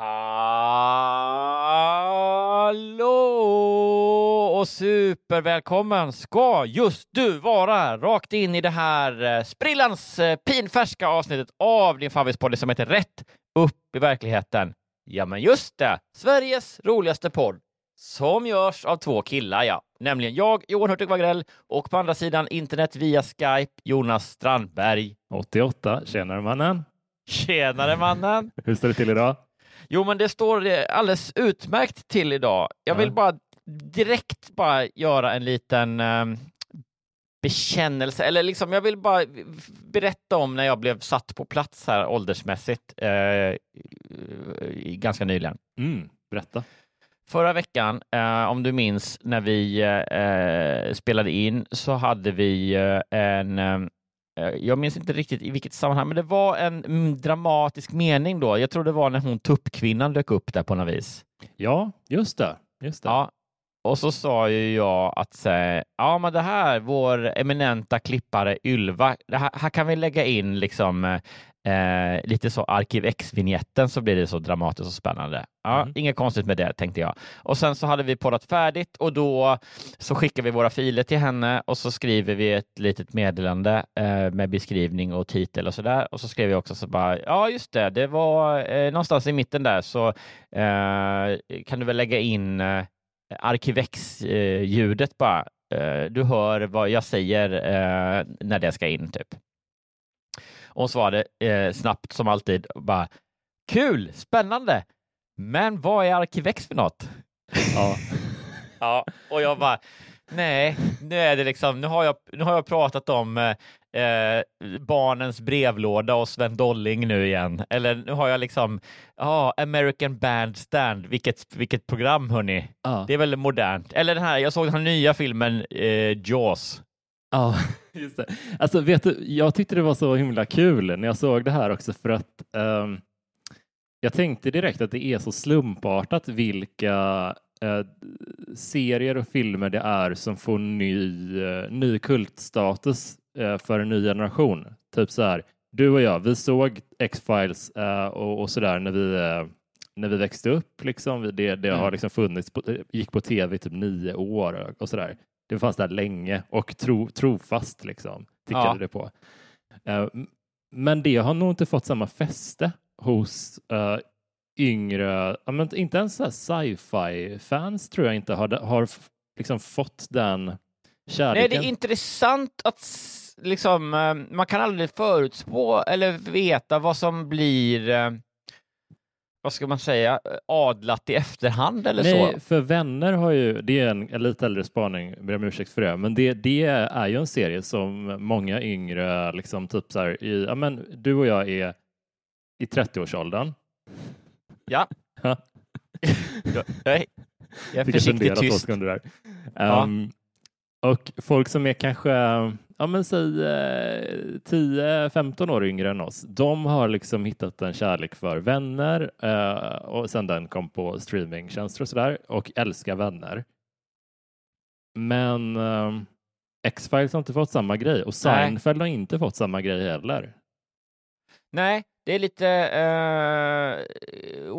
Hallå och supervälkommen ska just du vara rakt in i det här eh, sprillans eh, pinfärska avsnittet av din favoritpodd som heter Rätt upp i verkligheten. Ja, men just det, Sveriges roligaste podd som görs av två killar, ja, nämligen jag, Johan Hurtig Wagrell och på andra sidan internet via Skype, Jonas Strandberg. 88, tjenare mannen. Tjenare mannen! Hur står det till idag? Jo, men det står eh, alldeles utmärkt till idag. Jag vill bara direkt bara göra en liten eh, bekännelse, eller liksom jag vill bara berätta om när jag blev satt på plats här åldersmässigt eh, ganska nyligen. Mm, berätta. Förra veckan, eh, om du minns, när vi eh, spelade in så hade vi eh, en eh, jag minns inte riktigt i vilket sammanhang, men det var en mm, dramatisk mening då. Jag tror det var när hon tuppkvinnan dök upp där på något vis. Ja, just det. Just det. Ja, och så sa ju jag att eh, ja, men det här, vår eminenta klippare Ylva, här, här kan vi lägga in liksom eh, lite så Arkiv X-vinjetten så blir det så dramatiskt och spännande. Ja, Mm. Inget konstigt med det tänkte jag. Och sen så hade vi poddat färdigt och då så skickar vi våra filer till henne och så skriver vi ett litet meddelande eh, med beskrivning och titel och så där. Och så skrev jag också så bara, ja just det, det var eh, någonstans i mitten där så eh, kan du väl lägga in eh, Arkivex-ljudet bara. Eh, du hör vad jag säger eh, när det ska in, typ. Och hon svarade eh, snabbt som alltid bara Kul, spännande, men vad är Arkivex för något? Ja. Ja, och jag bara nej, nu är det liksom, nu har jag, nu har jag pratat om eh, eh, barnens brevlåda och Sven Dolling nu igen. Eller nu har jag liksom, ja, American Bandstand, vilket, vilket program hörni. Ja. Det är väl modernt. Eller den här, jag såg den här nya filmen eh, Jaws. Ja, just det. Alltså, vet du, jag tyckte det var så himla kul när jag såg det här också för att ehm, jag tänkte direkt att det är så slumpartat vilka eh, serier och filmer det är som får ny, eh, ny kultstatus eh, för en ny generation. Typ så här, du och jag, vi såg X-Files och, och så där när vi när vi växte upp. Liksom. Det, det har Mm. liksom funnits, på, gick på tv i typ nio år och så där. Det fanns där länge och tro, trofast liksom, tickade Ja. det på. Eh, men det har nog inte fått samma fäste hos eh, yngre, men inte ens sci-fi-fans tror jag inte har, har liksom fått den Nej, kärleken. det är intressant att liksom, eh, man kan aldrig förutspå eller veta vad som blir, vad ska man säga, adlat i efterhand eller Nej, så. för Vänner har ju, det är en, en lite äldre spaning, ber om ursäkt för det, men det, det är ju en serie som många yngre, liksom typ så här, i, ja men du och jag är i 30-årsåldern. Ja. Ja. Jag, jag är, jag försiktigt tyst. där. Ja. Ehm, och folk som är kanske ja men säg eh, 10-15 år yngre än oss, de har liksom hittat en kärlek för vänner eh, och sen den kom på streamingtjänster och sådär och älskar vänner. Men eh, X-Files har inte fått samma grej och Seinfeld har inte fått samma grej heller. Nej, det är lite uh,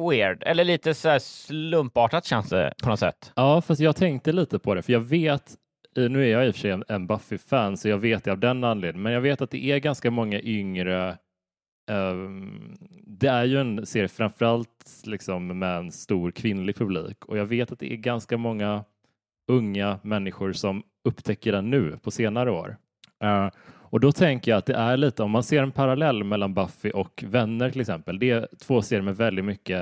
weird, eller lite så slumpartat känns det på något sätt. Ja, fast jag tänkte lite på det, för jag vet, eh, nu är jag i och för sig en Buffy-fan, så jag vet det av den anledningen, men jag vet att det är ganska många yngre um, det är ju en serie framförallt liksom med en stor kvinnlig publik och jag vet att det är ganska många unga människor som upptäcker den nu på senare år. Uh, och då tänker jag att det är lite, om man ser en parallell mellan Buffy och Vänner till exempel, det är två serier med väldigt mycket,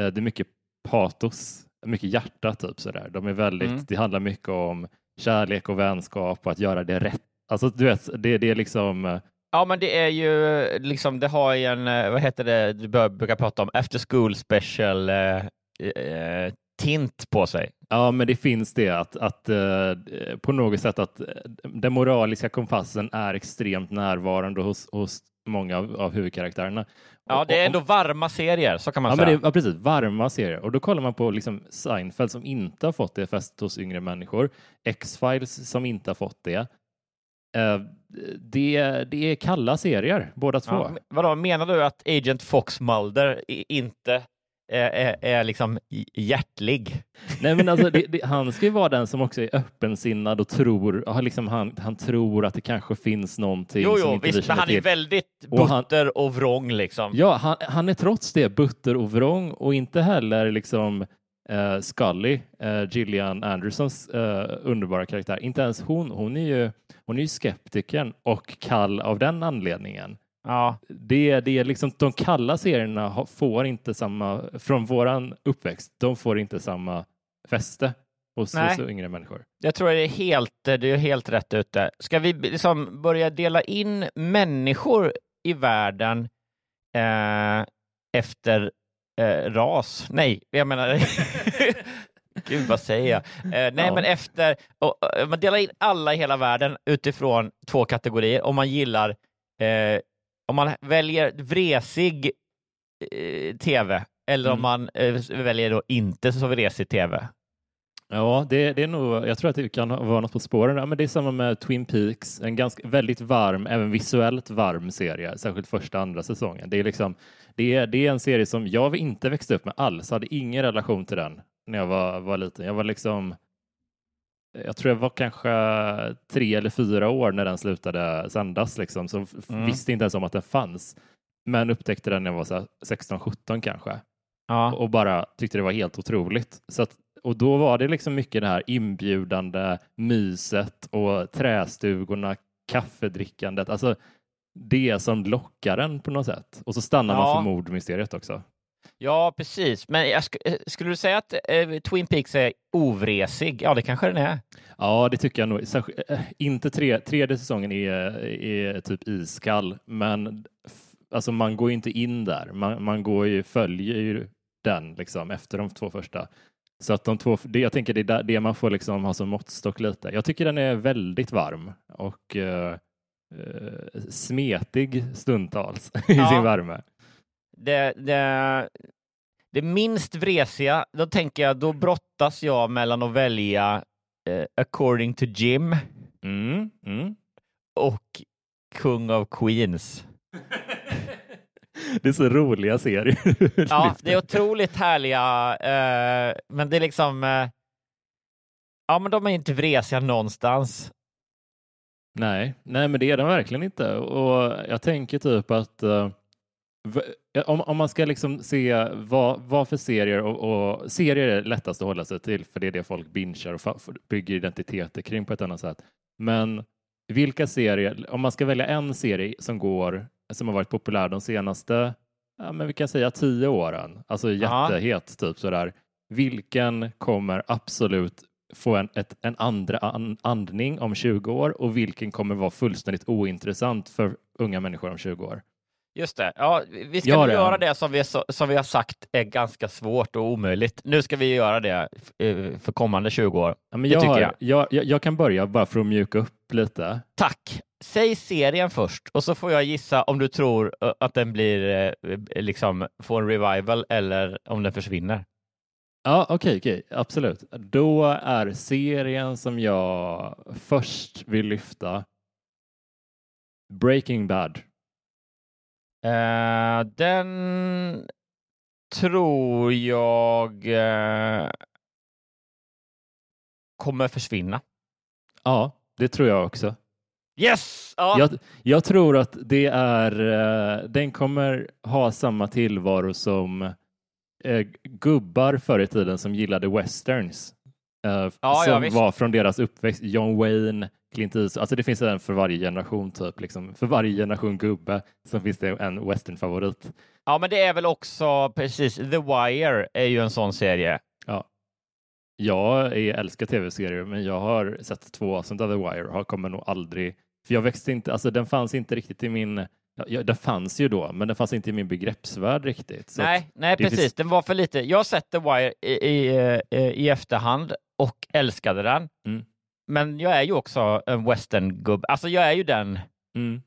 uh, det är mycket patos, mycket hjärta typ sådär. De är väldigt, mm. det handlar mycket om kärlek och vänskap och att göra det rätt. Alltså du vet, det, det är liksom uh, Ja, men det är ju liksom, det har ju en, vad heter det, du brukar prata om, after school special eh, tint på sig. Ja, men det finns det att, att eh, på något sätt att eh, den moraliska kompassen är extremt närvarande hos, hos många av, av huvudkaraktärerna. Ja, det är ändå varma serier, så kan man ja, säga. Men det, ja, precis. Varma serier. Och då kollar man på liksom Seinfeld som inte har fått det fäst hos yngre människor. X-Files som inte har fått det. Uh, det, det är kalla serier, båda två. Ja, vadå, menar du att Agent Fox Mulder inte är, är liksom hjärtlig. Nej, men alltså, det, det, han ska ju vara den som också är öppensinnad och tror, liksom han, han tror att det kanske finns någonting jo, jo, visst, men han till. är väldigt butter och, och vrång liksom. Ja, han, han, är trots det butter och vrång och inte heller liksom uh, Scully, uh, Gillian Andersons uh, underbara karaktär. Inte ens hon. Hon är ju, hon är ju skeptikern och kall av den anledningen. Ja. Det, det är liksom, de kalla serierna får inte samma, från våran uppväxt, de får inte samma fäste hos, hos yngre människor. Jag tror det är helt, det är helt rätt ute. Ska vi liksom börja dela in människor i världen eh, efter eh, ras? Nej, jag menar Gud, vad säger jag? Eh, nej, ja. men efter... Och, och, man delar in alla i hela världen utifrån två kategorier. Om man gillar eh, om man väljer vresig eh, tv eller mm. om man eh, väljer då inte så vresig tv. Ja, det, det, är nog, jag tror att det kan vara något på spåren. Ja, men det är samma med Twin Peaks, en ganska väldigt varm, även visuellt varm serie, särskilt första andra säsongen. Det är, liksom, det är, det är en serie som jag inte växte upp med alls, hade ingen relation till den när jag var, var liten. Jag var liksom jag tror jag var kanske tre eller fyra år när den slutade sändas, liksom, så mm. visste inte ens om att den fanns. Men upptäckte den när jag var 16-17 kanske. Ja. Och bara tyckte det var helt otroligt. Så att, och då var det liksom mycket det här inbjudande myset och trästugorna, kaffedrickandet. Alltså det som lockar en på något sätt. Och så stannar ja. man för mordmysteriet också. Ja, precis. Men sk eh, skulle du säga att eh, Twin Peaks är ovresig? Ja, det kanske den är. Ja, det tycker jag nog. Särskilt, äh, inte tre, tredje säsongen är, är typ iskall, men alltså man går inte in där. Man, man går ju, följer ju den liksom efter de två första. Så att de två, det, jag tänker det är det man får liksom ha som måttstock lite. Jag tycker den är väldigt varm och uh, smetig stundtals i ja. sin värme det, det, det minst vresiga, då tänker jag, då brottas jag mellan att välja eh, According to Jim mm, mm. och Kung of Queens. det är så roliga serier. ja, det är otroligt härliga, eh, men det är liksom, eh, ja men de är inte vresiga någonstans. Nej, nej men det är de verkligen inte. Och jag tänker typ att uh, om, om man ska liksom se vad, vad för serier och, och, serier är lättast att hålla sig till för det är det folk bingar och bygger identiteter kring på ett annat sätt. Men vilka serier, om man ska välja en serie som går, som har varit populär de senaste, ja, men vi kan säga tio åren, alltså jättehet typ sådär. Vilken kommer absolut få en, ett, en andra andning om 20 år och vilken kommer vara fullständigt ointressant för unga människor om 20 år? Just det. Ja, vi ska nu det göra det som vi, som vi har sagt är ganska svårt och omöjligt. Nu ska vi göra det eh, för kommande 20 år. Ja, men jag, har, jag. jag. Jag, kan börja bara för att mjuka upp lite. Tack! Säg serien först och så får jag gissa om du tror att den blir eh, liksom får en revival eller om den försvinner. Ja, okej, okej, absolut. Då är serien som jag först vill lyfta Breaking Bad. Eh, den tror jag eh, kommer försvinna. Ja, det tror jag också. Yes! Ja. Jag, jag tror att det är, eh, den kommer ha samma tillvaro som gubbar förr i tiden som gillade westerns. Ja, som visst. var från deras uppväxt. John Wayne, Clint Eastwood. Alltså det finns en för varje generation typ. Liksom. För varje generation gubbe så finns det en westernfavorit. ja, men det är väl också precis. The Wire är ju en sån serie. Ja. Jag är, älskar tv-serier, men jag har sett två avsnitt av The Wire och kommer nog aldrig... För jag växte inte, alltså den fanns inte riktigt i min... Ja, den fanns ju då, men den fanns inte i min begreppsvärld riktigt. Så nej, nej, precis. finns- Den var för lite. Jag har sett The Wire i, i, eh, i efterhand och älskade den. Mm. Men jag är ju också en western-gubb. Alltså, jag är ju den mm.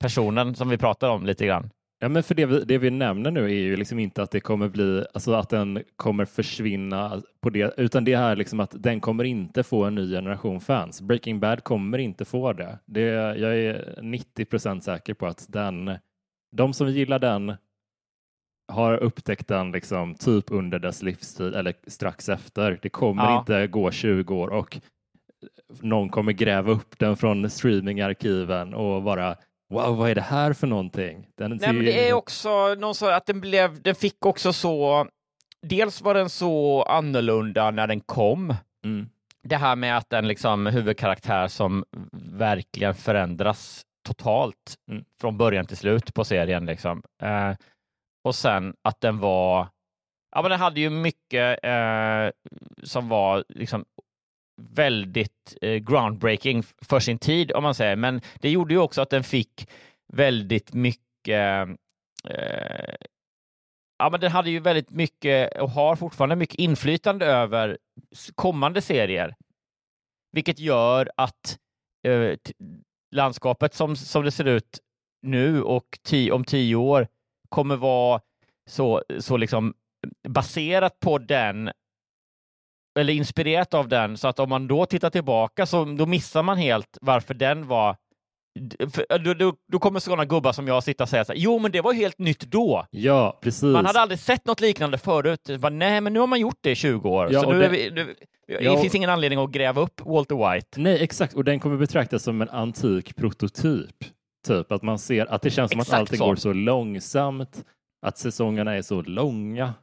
personen som vi pratar om lite grann. Ja, men för det vi, det vi nämner nu är ju liksom inte att det kommer bli, alltså att den kommer försvinna på det, utan det är liksom att den kommer inte få en ny generation fans. Breaking Bad kommer inte få det. det jag är 90 procent säker på att den, de som gillar den har upptäckt den liksom typ under dess livstid eller strax efter. Det kommer Ja. inte gå 20 år och någon kommer gräva upp den från streamingarkiven och bara Wow, vad är det här för någonting? Den Nej, men det är också någon så att den blev, den fick också så, dels var den så annorlunda när den kom. Mm. Det här med att den liksom huvudkaraktär som verkligen förändras totalt Mm. från början till slut på serien liksom. Eh, och sen att den var, ja men den hade ju mycket eh, som var liksom väldigt eh, groundbreaking för sin tid om man säger, men det gjorde ju också att den fick väldigt mycket eh, Ja, men den hade ju väldigt mycket och har fortfarande mycket inflytande över kommande serier, vilket gör att eh, landskapet som, som det ser ut nu och ti, om tio år kommer vara så, så liksom baserat på den eller inspirerat av den så att om man då tittar tillbaka så då missar man helt varför den var för, då, då, då kommer sådana gubbar som jag sitta och säga så här, jo men det var helt nytt då. Ja, precis. Man hade aldrig sett något liknande förut. Det Bara, Nej, men nu har man gjort det i 20 år. Ja, så nu det- vi, nu, det Ja, och- finns ingen anledning att gräva upp Walter White. Nej, exakt. Och den kommer betraktas som en antik prototyp. Typ att man ser att det känns som Exakt att allting så. går så långsamt, att säsongerna är så långa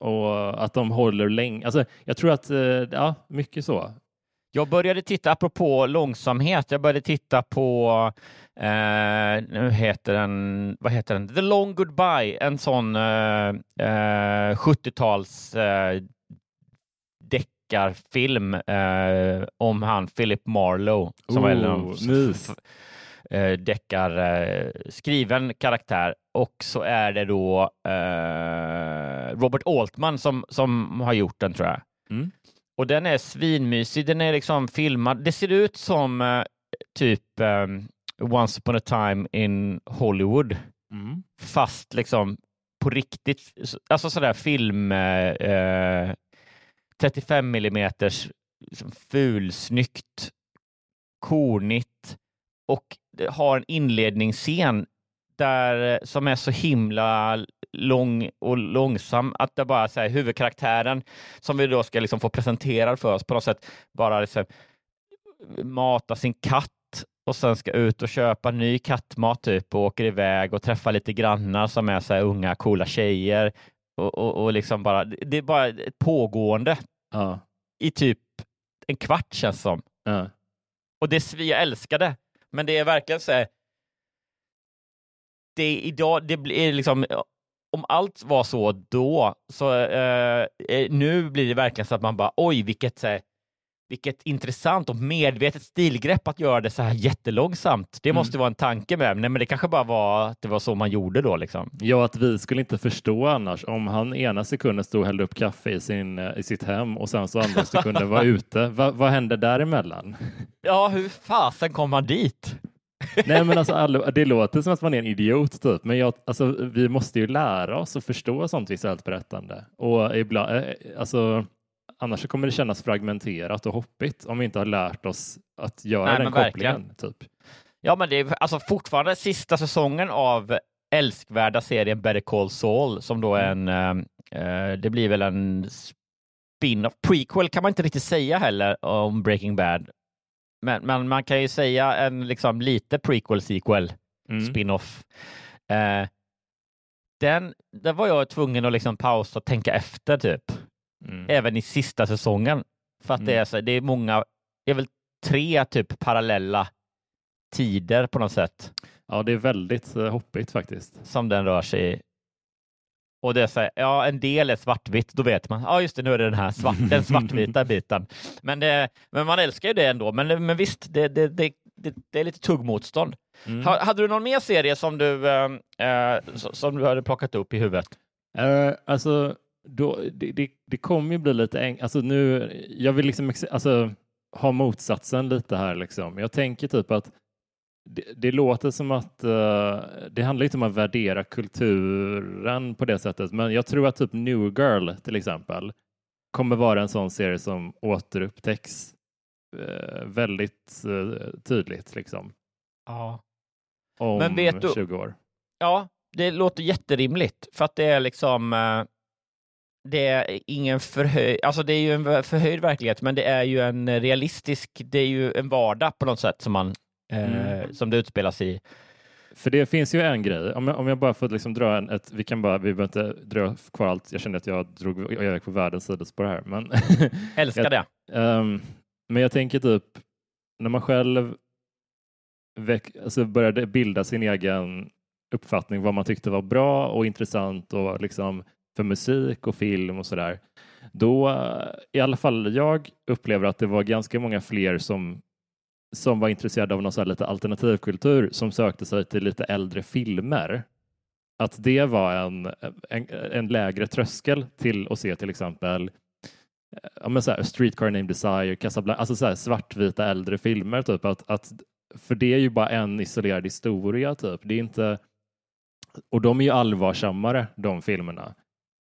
och att de håller länge. Alltså, jag tror att, eh, ja, mycket så. Jag började titta, apropå långsamhet, jag började titta på, eh, nu heter den, vad heter den? The Long Goodbye, en sån eh, eh, 70-tals eh, deckarfilm eh, om han Philip Marlowe som var en Oh, mys. f- eh, deckar eh, skriven karaktär och så är det då eh, Robert Altman som, som har gjort den tror jag. Mm. Och den är svinmysig. Den är liksom filmad. Det ser ut som eh, typ eh, Once upon a time in Hollywood, Mm. fast liksom på riktigt. Alltså sådär film eh, eh, 35 millimeters liksom fulsnyggt, kornigt och har en inledningsscen där, eh, som är så himla lång och långsam att det bara är huvudkaraktären som vi då ska liksom få presenterad för oss på något sätt bara liksom mata sin katt och sen ska ut och köpa ny kattmat typ och åker iväg och träffar lite grannar som är så unga coola tjejer och, och, och liksom bara, det är bara ett pågående Ja. i typ en kvart känns som. Ja. Och det, jag älskar det, men det är verkligen så här, det är idag, det blir liksom, om allt var så då, så eh, eh, nu blir det verkligen så att man bara, oj, vilket så här, vilket intressant och medvetet stilgrepp att göra det så här jättelångsamt. Det Mm. måste vara en tanke med. Nej, men det kanske bara var att det var så man gjorde då. Liksom. Ja, att vi skulle inte förstå annars om han ena sekunden stod och hällde upp kaffe i, sin, eh, i sitt hem och sen så andra sekunden var ute. Va, vad hände däremellan? Ja, hur fasen kom man dit? Nej, men alltså, alla, det låter som att man är en idiot typ, men jag, alltså, vi måste ju lära oss att förstå sånt visuellt berättande. Och ibland, eh, alltså, annars kommer det kännas fragmenterat och hoppigt om vi inte har lärt oss att göra Nej, den kopplingen. Typ. Ja, men det är alltså fortfarande sista säsongen av älskvärda serien Better Call Saul som då är en, eh, eh, det blir väl en spin-off, prequel kan man inte riktigt säga heller om Breaking Bad. Men, men man kan ju säga en liksom lite prequel sequel, Mm. spin-off. Eh, den, där var jag tvungen att liksom pausa och tänka efter typ, Mm. även i sista säsongen. För att det, Mm. är så, det är många, det är väl tre typ parallella tider på något sätt Ja, det är väldigt eh, hoppigt faktiskt. som den rör sig i. Och det är så här, ja, en del är svartvitt, då vet man, ja just det, nu är det den här svart, den svartvita biten. Men, det, men man älskar ju det ändå. Men, men visst, det, det, det, det, det är lite tuggmotstånd. Mm. Ha, hade du någon mer serie som du, eh, eh, som du hade plockat upp i huvudet? Eh, alltså, då, det, det, det kommer ju bli lite enkelt. Alltså nu, jag vill liksom alltså, ha motsatsen lite här. Liksom. Jag tänker typ att det, det låter som att eh, det handlar inte om att värdera kulturen på det sättet, men jag tror att typ New Girl till exempel kommer vara en sån serie som återupptäcks eh, väldigt eh, tydligt liksom, Ja. om Men vet du- 20 år. Ja, det låter jätterimligt för att det är liksom det är ingen förhöjd, alltså det är ju en förhöjd verklighet, men det är ju en realistisk, det är ju en vardag på något sätt som man eh, som det utspelas i. För det finns ju en grej, om jag, om jag bara får liksom dra en, ett, vi kan bara, vi behöver inte dra kvar allt, jag kände att jag drog iväg på världens sidospår här, men, Älskar Jag- det. Ehm, men jag tänker typ, när man själv väck, alltså började bilda sin egen uppfattning vad man tyckte var bra och intressant och liksom för musik och film och sådär, då eh, i alla fall jag upplever att det var ganska många fler som som var intresserade av någon så här lite alternativkultur som sökte sig till lite äldre filmer. Att det var en, en, en lägre tröskel till att se till exempel eh, ja, men så här, Streetcar Named Desire, Casablanca, alltså så här svartvita äldre filmer. Typ, att, att, för det är ju bara en isolerad historia. Typ. Det är inte, och de är ju allvarsammare, de filmerna.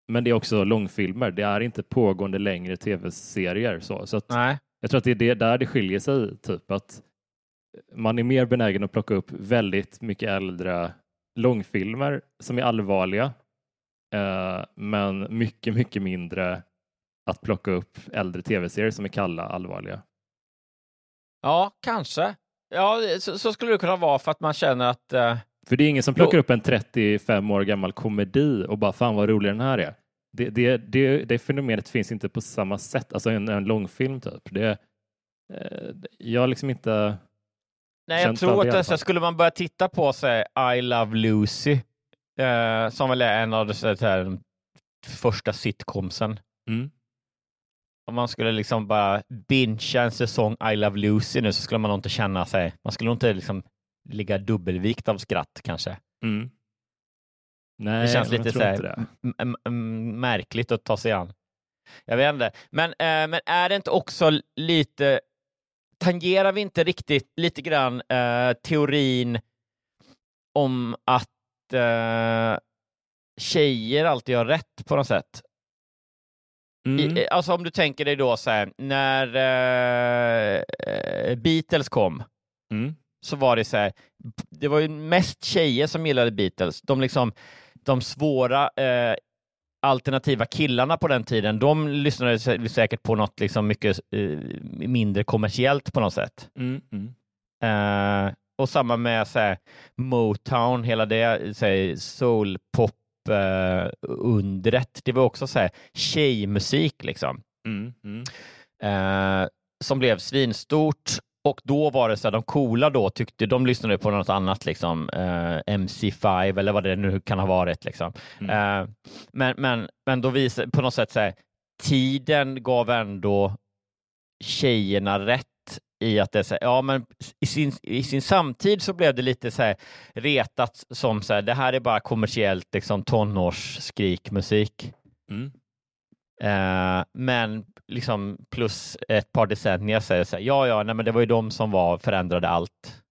Men det är också långfilmer. Det är inte pågående längre tv-serier. Så, så jag tror att det är det, där det skiljer sig, typ att man är mer benägen att plocka upp väldigt mycket äldre långfilmer som är allvarliga, eh, men mycket, mycket mindre att plocka upp äldre tv-serier som är kalla, allvarliga. Ja, kanske. Ja, så, så skulle det kunna vara för att man känner att eh, För det är ingen som plockar upp en 35 år gammal komedi och bara fan vad rolig den här är. Det, det, det, det fenomenet finns inte på samma sätt, alltså en, en långfilm typ. Det, eh, jag har liksom inte Nej, jag tror att det i alla det, så fall. skulle man börja titta på sig I Love Lucy, eh, som väl är en av de, här, första sitcomsen. Mm. Om man skulle liksom bara bingea en säsong I Love Lucy nu så skulle man nog inte känna sig, man skulle nog inte liksom ligga dubbelvikt av skratt kanske. Mm. Nej, Det känns lite så här, märkligt att ta sig an. Jag vet inte, men, eh, men är det inte också lite, tangerar vi inte riktigt lite grann eh, teorin om att eh, tjejer alltid har rätt på något sätt? Mm. I, alltså om du tänker dig då så här, när eh, eh, Beatles kom, Mm. Så var det så här, det var ju mest tjejer som gillade Beatles. De, liksom, de svåra eh, alternativa killarna på den tiden, de lyssnade sä- säkert på något liksom mycket eh, mindre kommersiellt på något sätt. Mm. Mm. Eh, och samma med så här, Motown, hela det så här, soulpop eh. Det var också så här, tjejmusik liksom Mm. Mm. eh, som blev svinstort och då var det så här, de coola då tyckte, de lyssnade på något annat, liksom eh, MC5 eller vad det nu kan ha varit. Liksom. Mm. Eh, men, men, men då visade på något sätt så här, tiden gav ändå tjejerna rätt i att det är så här, ja men i sin, i sin samtid så blev det lite så här retat som så här, det här är bara kommersiellt liksom tonårsskrikmusik. Mm. Eh, men liksom plus ett par decennier säger så här, ja ja, nej men det var ju de som var förändrade allt.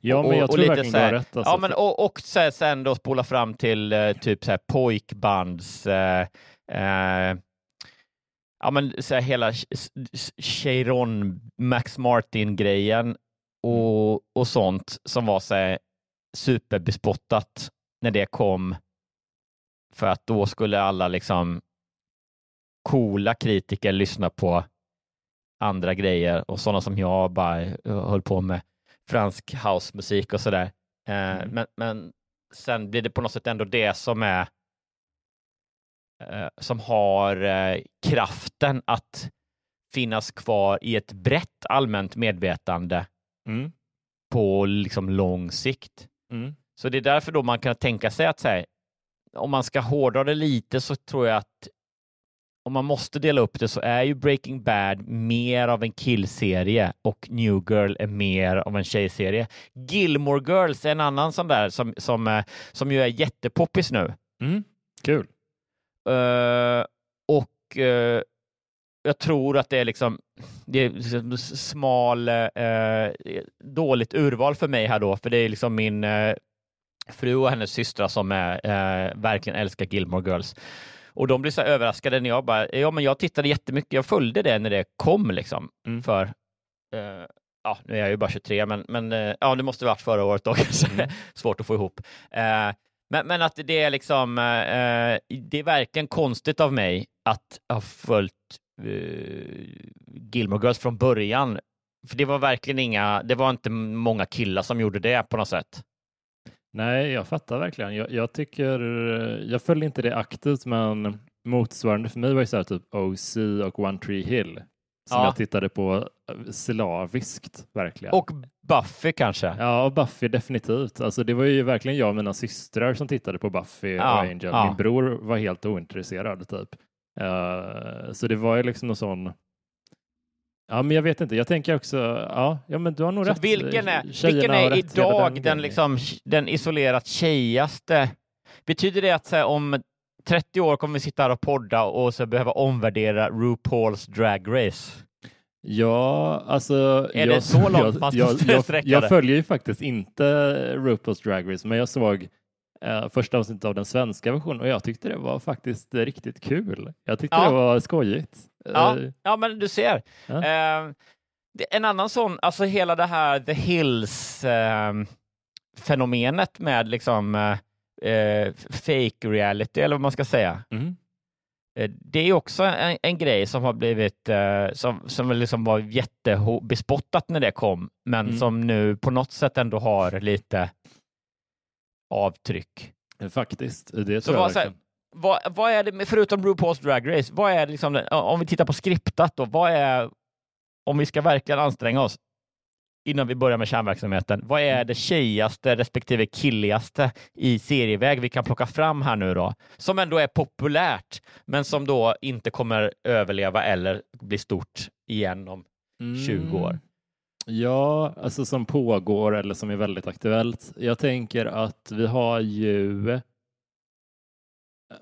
Ja, men Och- jag och tror lite verkligen du har rätt. Alltså, ja, men och, och här, sen då spola fram till eh, typ så här pojkbands, eh, eh, ja men så här hela Cheiron, Max Martin-grejen och, och sånt som var så här superbespottat när det kom. För att då skulle alla liksom coola kritiker lyssna på andra grejer och sådana som jag bara höll på med fransk housemusik och sådär. Eh, Mm. men, men sen blir det på något sätt ändå det som är eh, som har eh, kraften att finnas kvar i ett brett allmänt medvetande mm, på liksom lång sikt. mm, Så det är därför då man kan tänka sig att säga, om man ska hårdra det lite så tror jag att om man måste dela upp det så är ju Breaking Bad mer av en killserie och New Girl är mer av en tjejserie. Gilmore Girls är en annan sån där som, som, eh, som ju är jättepoppis nu. mm. Kul. Eh, och eh, jag tror att det är liksom det är liksom smal, eh, dåligt urval för mig här då, för det är liksom min fru och hennes systrar som är, verkligen älskar Gilmore Girls. Och de blir så överraskade när jag bara, ja men jag tittade jättemycket, jag följde det när det kom liksom. Mm. För, eh, ja nu är jag ju bara 23, men, men eh, ja det måste varit förra året då kanske. Mm. Svårt att få ihop. Eh, men, men att det är liksom, eh, det är verkligen konstigt av mig att ha följt eh, Gilmore Girls från början. För det var verkligen inga, det var inte många killar som gjorde det på något sätt. Nej, jag fattar verkligen. Jag, jag tycker, jag följer inte det aktivt, men motsvarande för mig var ju så här typ OC och One Tree Hill som Ja. jag tittade på slaviskt, verkligen. Och Buffy kanske. Ja, och Buffy definitivt. Alltså, det var ju verkligen jag och mina systrar som tittade på Buffy Ja, och Angel. ja. Min bror var helt ointresserad typ. Eh, så det var ju liksom någon sån Ja, men jag vet inte. Jag tänker också, ja, ja men du har nog Så rätt. vilken är, Tjejerna vilken är idag den, grejen. liksom, den isolerat tjejigaste? Betyder det att här, om 30 år kommer vi sitta här och podda och så behöva omvärdera RuPaul's Drag Race? Ja, alltså. Är det så långt man ska jag, jag, jag följer ju faktiskt inte RuPaul's Drag Race, men jag såg eh, första avsnittet av den svenska versionen och jag tyckte det var faktiskt eh, riktigt kul. Jag tyckte Ja. det var skojigt. Ja, Eh, ja men du ser. Ja. Eh, det- en annan sån, alltså hela det här The Hills eh, fenomenet med liksom eh, eh, fake reality eller vad man ska säga. mm. Det är också en, en grej som har blivit, som, som liksom var jättebespottat när det kom, men Mm. som nu på något sätt ändå har lite avtryck. Faktiskt, det tror jag vad, så här, verkligen. vad, vad är det, förutom RuPaul's Drag Race, vad är liksom, den- om vi tittar på skriptat då, vad är, om vi ska verkligen anstränga oss innan vi börjar med kärnverksamheten, vad är det tjejigaste respektive killigaste i serieväg vi kan plocka fram här nu då, som ändå är populärt, men som då inte kommer överleva eller bli stort igen om 20 år? Ja, alltså som pågår eller som är väldigt aktuellt. Jag tänker att vi har ju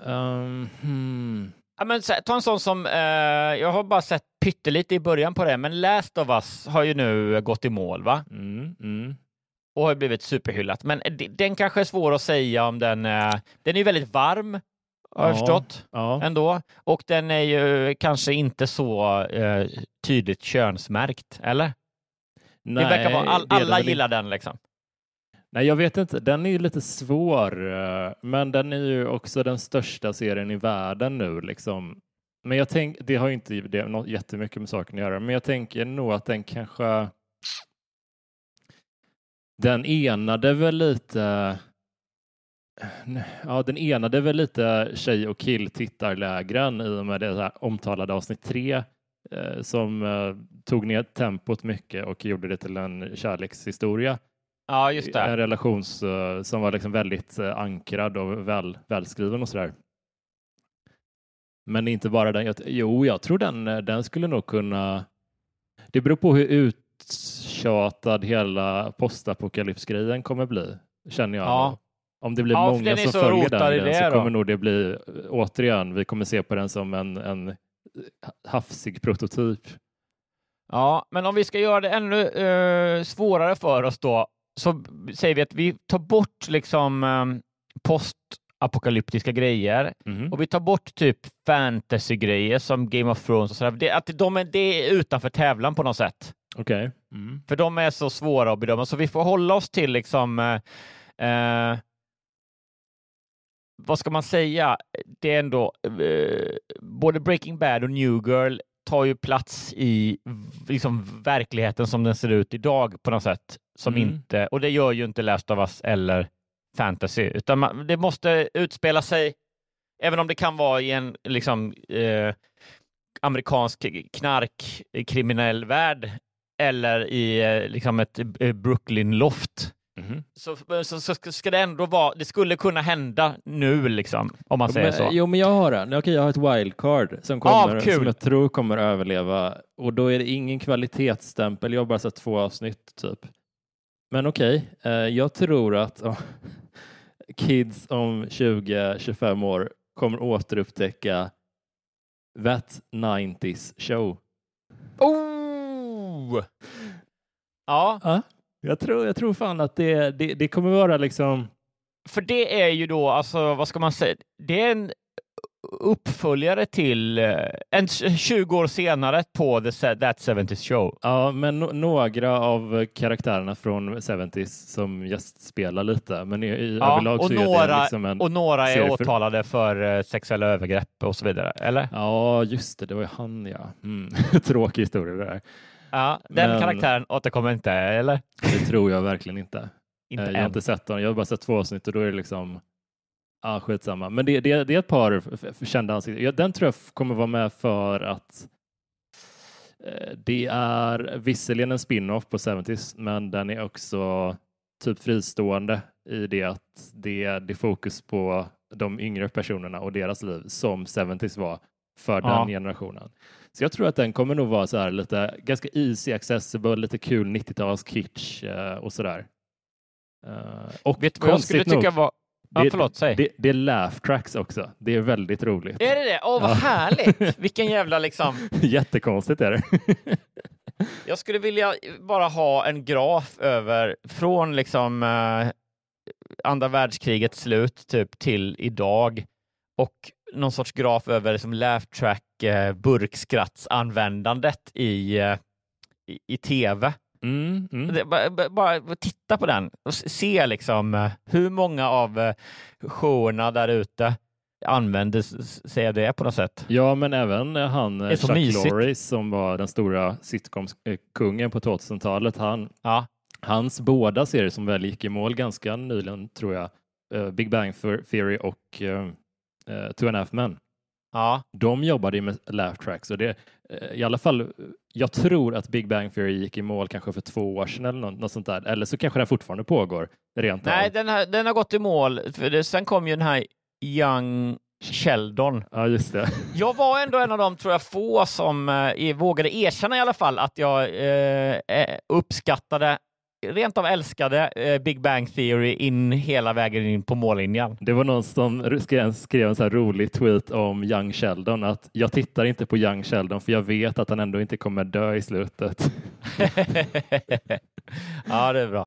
Ehm, hmm. Ja, men, ta en sån som, eh, jag har bara sett pyttelite i början på det, men Last of Us har ju nu gått i mål, va? Mm, mm. och har blivit superhyllat. Men den kanske är svår att säga om den... eh, Den är ju väldigt varm, har jag Ja. förstått, Ja. ändå. Och den är ju kanske inte så eh, tydligt könsmärkt, eller? Nej, det verkar vara, all, alla gillar den liksom. Nej, jag vet inte. Den är ju lite svår, eh, men den är ju också den största serien i världen nu. Liksom. Men jag tänker, det har ju inte det har något jättemycket med saken att göra, men jag tänker nog att den kanske den enade väl lite Ja, den enade väl lite tjej och kill tittarlägren i och med det här omtalade avsnitt tre eh, som eh, tog ner tempot mycket och gjorde det till en kärlekshistoria. Ja, just En det. relation eh, som var liksom väldigt eh, ankrad och väl, välskriven och sådär. Men inte bara den. Jo, jag tror den, den skulle nog kunna... Det beror på hur uttjatad hela postapokalypsgrejen kommer bli, känner jag. Ja. Om det blir Ja, många den som följer den, det så då. kommer nog det bli, återigen, vi kommer se på den som en, en hafsig prototyp. Ja, men om vi ska göra det ännu eh, svårare för oss då, så säger vi att vi tar bort liksom eh, postapokalyptiska grejer Mhm. och vi tar bort typ fantasy-grejer som Game of Thrones och sådär. Det, att de är, det är utanför tävlan på något sätt. Okej. Mm. För de är så svåra att bedöma, så vi får hålla oss till liksom eh, eh, vad ska man säga? Det är ändå eh, både Breaking Bad och New Girl tar ju plats i liksom verkligheten som den ser ut idag på något sätt. Som Mm. inte, och det gör ju inte Last of Us eller fantasy, utan man, det måste utspela sig, även om det kan vara i en liksom eh, amerikansk knarkkriminell värld eller i eh, liksom ett eh, Brooklyn-loft. Mhm. Så, så, så ska- det ändå vara, det skulle kunna hända nu liksom, om man säger men, så. Jo, men jag har en. Okej, jag har ett wildcard som, kommer, kul. som jag tror kommer överleva och då är det ingen kvalitetsstämpel. Jag har bara sett två avsnitt typ. Men okej, eh, jag tror att oh, kids om 20-25 år kommer återupptäcka That 90s show. Oh! Ja, Ja, jag tror, jag tror fan att det, det, det kommer vara liksom för det är ju då, alltså vad ska man säga, det är en uppföljare till, eh, en 20 år senare på The, That 70s Show. Ja, men no några av karaktärerna från 70s som gästspelar lite, men i, i Ja, överlag och, så är det några, liksom en... och några är serie för- åtalade för eh, sexuella övergrepp och så vidare, eller? Ja, just det, det var ju han ja. Mm. Tråkig historia det där. Ja, den Men- karaktären återkommer inte, eller? Det tror jag verkligen inte. Inte Eh, jag har än. inte sett den, jag har bara sett två avsnitt och då är det liksom Ja, skitsamma. Men det, det, det är ett par kända ansikten. Ja, den tror jag kommer vara med för att eh, det är visserligen en spin-off på 70s, men den är också typ fristående i det att det är, det fokus på de yngre personerna och deras liv som 70s var för Ja. den generationen. Så jag tror att den kommer nog vara så här lite ganska easy accessible, lite kul 90-tals kitsch eh, och sådär. Eh, och Vet vad jag skulle konstigt nog, tycka var... Ja, det- förlåt, säg. det, det är laugh tracks också. Det är väldigt roligt. Är det det? Åh, vad Ja. härligt! Vilken jävla liksom... Jättekonstigt är det. Jag skulle vilja bara ha en graf över från liksom eh, andra världskrigets slut typ till idag och någon sorts graf över liksom laugh track eh, burkskrattsanvändandet i, eh, i, i tv. Mm, mm. Det, bara, bara- titta på den och se liksom eh, hur många av eh, showerna där ute använder sig av det på något sätt. Ja, men även eh, han eh, Chuck mysigt. Lorre som var den stora sitcomskungen på 2000-talet. Han, Ja, hans båda serier som väl gick i mål ganska nyligen, tror jag, eh, Big Bang Theory och uh, Two and a Half Men. Ja. De jobbade ju med laugh tracks och det, eh, i alla fall, jag tror att Big Bang Theory gick i mål kanske för två år sedan eller något, något sånt där. Eller så kanske den fortfarande pågår rent Nej, av. den, har, den har gått i mål. För det, sen kom ju den här Young Sheldon. Ja, just det. Jag var ändå en av de, tror jag, få som eh, vågade erkänna i alla fall att jag eh, eh, uppskattade, rent av älskade eh, Big Bang Theory in hela vägen in på mållinjen. Det var någon som skrev, skrev en så här rolig tweet om Young Sheldon att jag tittar inte på Young Sheldon för jag vet att han ändå inte kommer dö i slutet. ja, det är bra.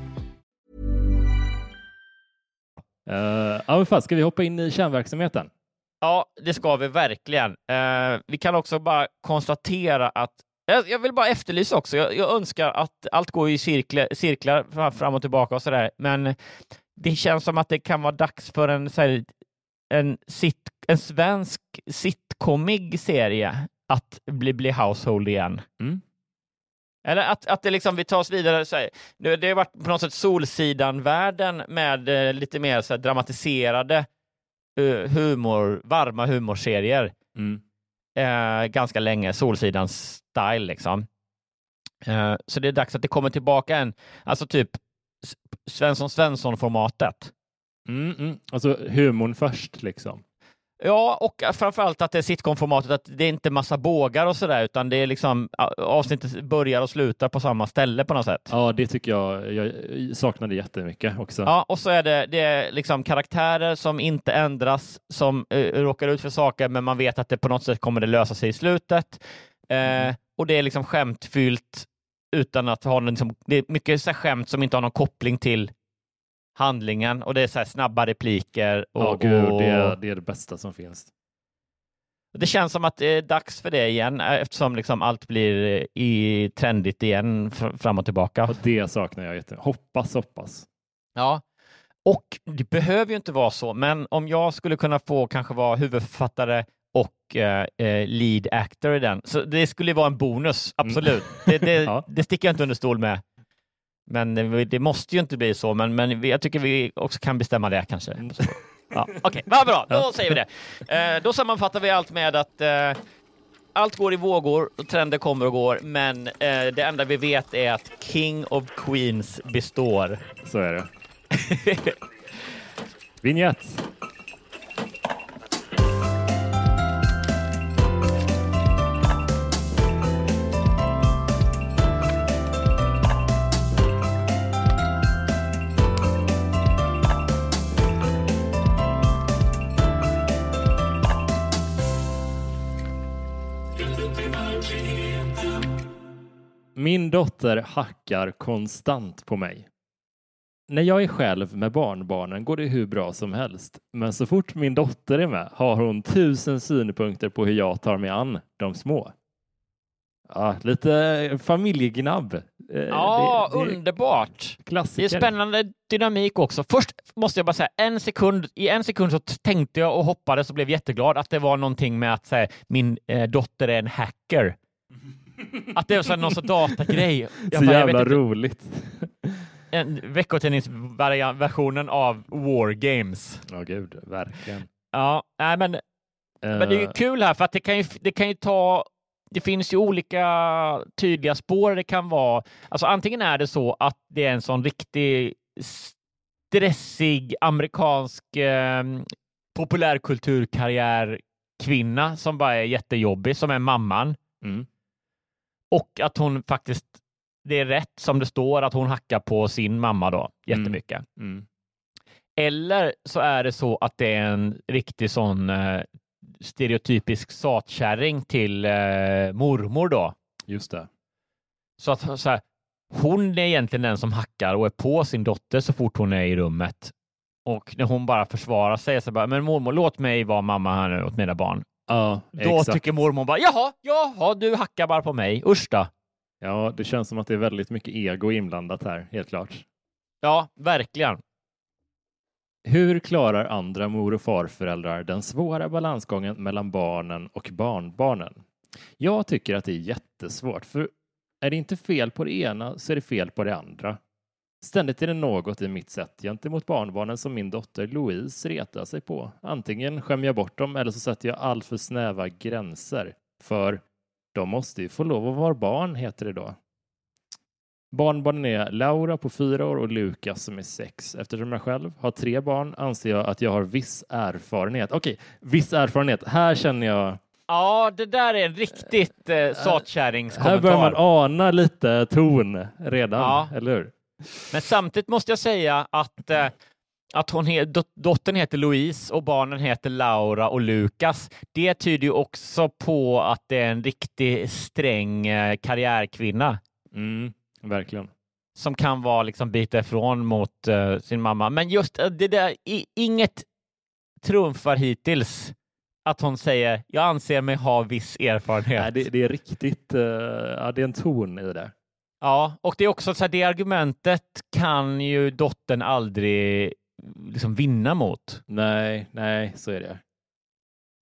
Uh, ja, men fan, ska vi hoppa in i kärnverksamheten? Ja, det ska vi verkligen. Eh, vi kan också bara konstatera att jag, jag vill bara efterlysa också. Jag, jag, önskar att allt går i cirklar, cirklar fram och tillbaka och så där, men det känns som att det kan vara dags för en, så här, en, sit, en svensk sitcomig serie att bli, bli household igen. Mm. Eller att, att det liksom, vi tar oss vidare. Så här, det, det har varit på något sätt Solsidan-världen med eh, lite mer så här, dramatiserade uh, humor, varma humorserier. Mm. Eh, ganska länge, Solsidans style liksom. Eh, så det är dags att det kommer tillbaka en, alltså typ Svensson Svensson-formatet. Mm, mm. Alltså humorn först liksom. Ja, och framförallt att det är sitcom-formatet, att det är inte massa bågar och sådär, utan det är liksom avsnittet börjar och slutar på samma ställe på något sätt. Ja, det tycker jag. Jag saknade jättemycket också. Ja, och så är det, det är liksom karaktärer som inte ändras, som uh, råkar ut för saker, men man vet att det på något sätt kommer det lösa sig i slutet. Mm. Uh, och det är liksom skämtfyllt utan att ha någon, liksom, det är mycket så skämt som inte har någon koppling till handlingen och det är så snabba repliker. Och, ja, gud, det, är, det är det bästa som finns. Det känns som att det är dags för det igen eftersom liksom allt blir eh, i trendigt igen fram och tillbaka. Och det saknar jag jätte. Hoppas, hoppas. Ja, och det behöver ju inte vara så, men om jag skulle kunna få kanske vara huvudförfattare och eh, eh lead actor i den, så det skulle vara en bonus, mm. absolut. Mm. Det, det, ja. det sticker jag inte under stol med. Men det måste ju inte bli så, men, men jag tycker vi också kan bestämma det kanske. Mm. Ja, Okej, okay. vad bra, då säger vi det. Eh, då sammanfattar vi allt med att eh, allt går i vågor och trender kommer och går, men eh, det enda vi vet är att King of Queens består. Så är det. Vignett. Min dotter hackar konstant på mig. När jag är själv med barnbarnen går det hur bra som helst, men så fort min dotter är med har hon tusen synpunkter på hur jag tar mig an de små. Ja, lite familjegnabb. Eh, ja, det, det underbart. Klassiker. Det är spännande dynamik också. Först måste jag bara säga, en sekund, i en sekund så tänkte jag och hoppades och blev jätteglad att det var någonting med att här, min eh, dotter är en hacker. Att det är så någon sorts datagrej. Jag så bara, jävla roligt. Veckotidningsversionen av War Games. Ja, oh, gud, verkligen. Ja, nej, men, uh... men det är eh. kul här för att det kan ju, det kan ju ta det finns ju olika tydliga spår det kan vara. Alltså antingen är det så att det är en sån riktig stressig amerikansk eh, populärkulturkarriärkvinna som bara är jättejobbig, som är mamman. Mm. Och att hon faktiskt, det är rätt som det står, att hon hackar på sin mamma då jättemycket. Mm. Eller så är det så att det är en riktig sån eh, stereotypisk satkärring till eh, mormor då. Just det. Så att så här, hon är egentligen den som hackar och är på sin dotter så fort hon är i rummet. Och när hon bara försvarar sig så bara, men mormor låt mig vara mamma här nu åt mina barn. Ja, Då exakt. tycker mormor bara, jaha, jaha, du hackar bara på mig, usch då. Ja, det känns som att det är väldigt mycket ego inblandat här, helt klart. Ja, verkligen. Hur klarar andra mor och farföräldrar den svåra balansgången mellan barnen och barnbarnen? Jag tycker att det är jättesvårt, för är det inte fel på det ena så är det fel på det andra. Ständigt är det något i mitt sätt gentemot barnbarnen som min dotter Louise retar sig på. Antingen skämmer jag bort dem eller så sätter jag allt för snäva gränser. För de måste ju få lov att vara barn, heter det då. Barnbarnen är Laura på fyra år och Lukas som är sex. Eftersom jag själv har tre barn anser jag att jag har viss erfarenhet. Okej, viss erfarenhet. Här känner jag... Ja, det där är en riktigt eh, Här satkärringskommentar. börjar man ana lite ton redan, Ja. eller hur? Men samtidigt måste jag säga att, eh, att hon he- dot- dottern heter Louise och barnen heter Laura och Lukas. Det tyder ju också på att det är en riktigt sträng eh, karriärkvinna Mm, verkligen. som kan vara liksom bita ifrån mot eh, sin mamma. Men just eh, det där, i, inget trumfar hittills att hon säger jag anser mig ha viss erfarenhet. Nej, det, det är riktigt, eh, ja, det är en ton i det. Ja, och det är också så här, det argumentet kan ju dottern aldrig liksom vinna mot. Nej, nej, så är det.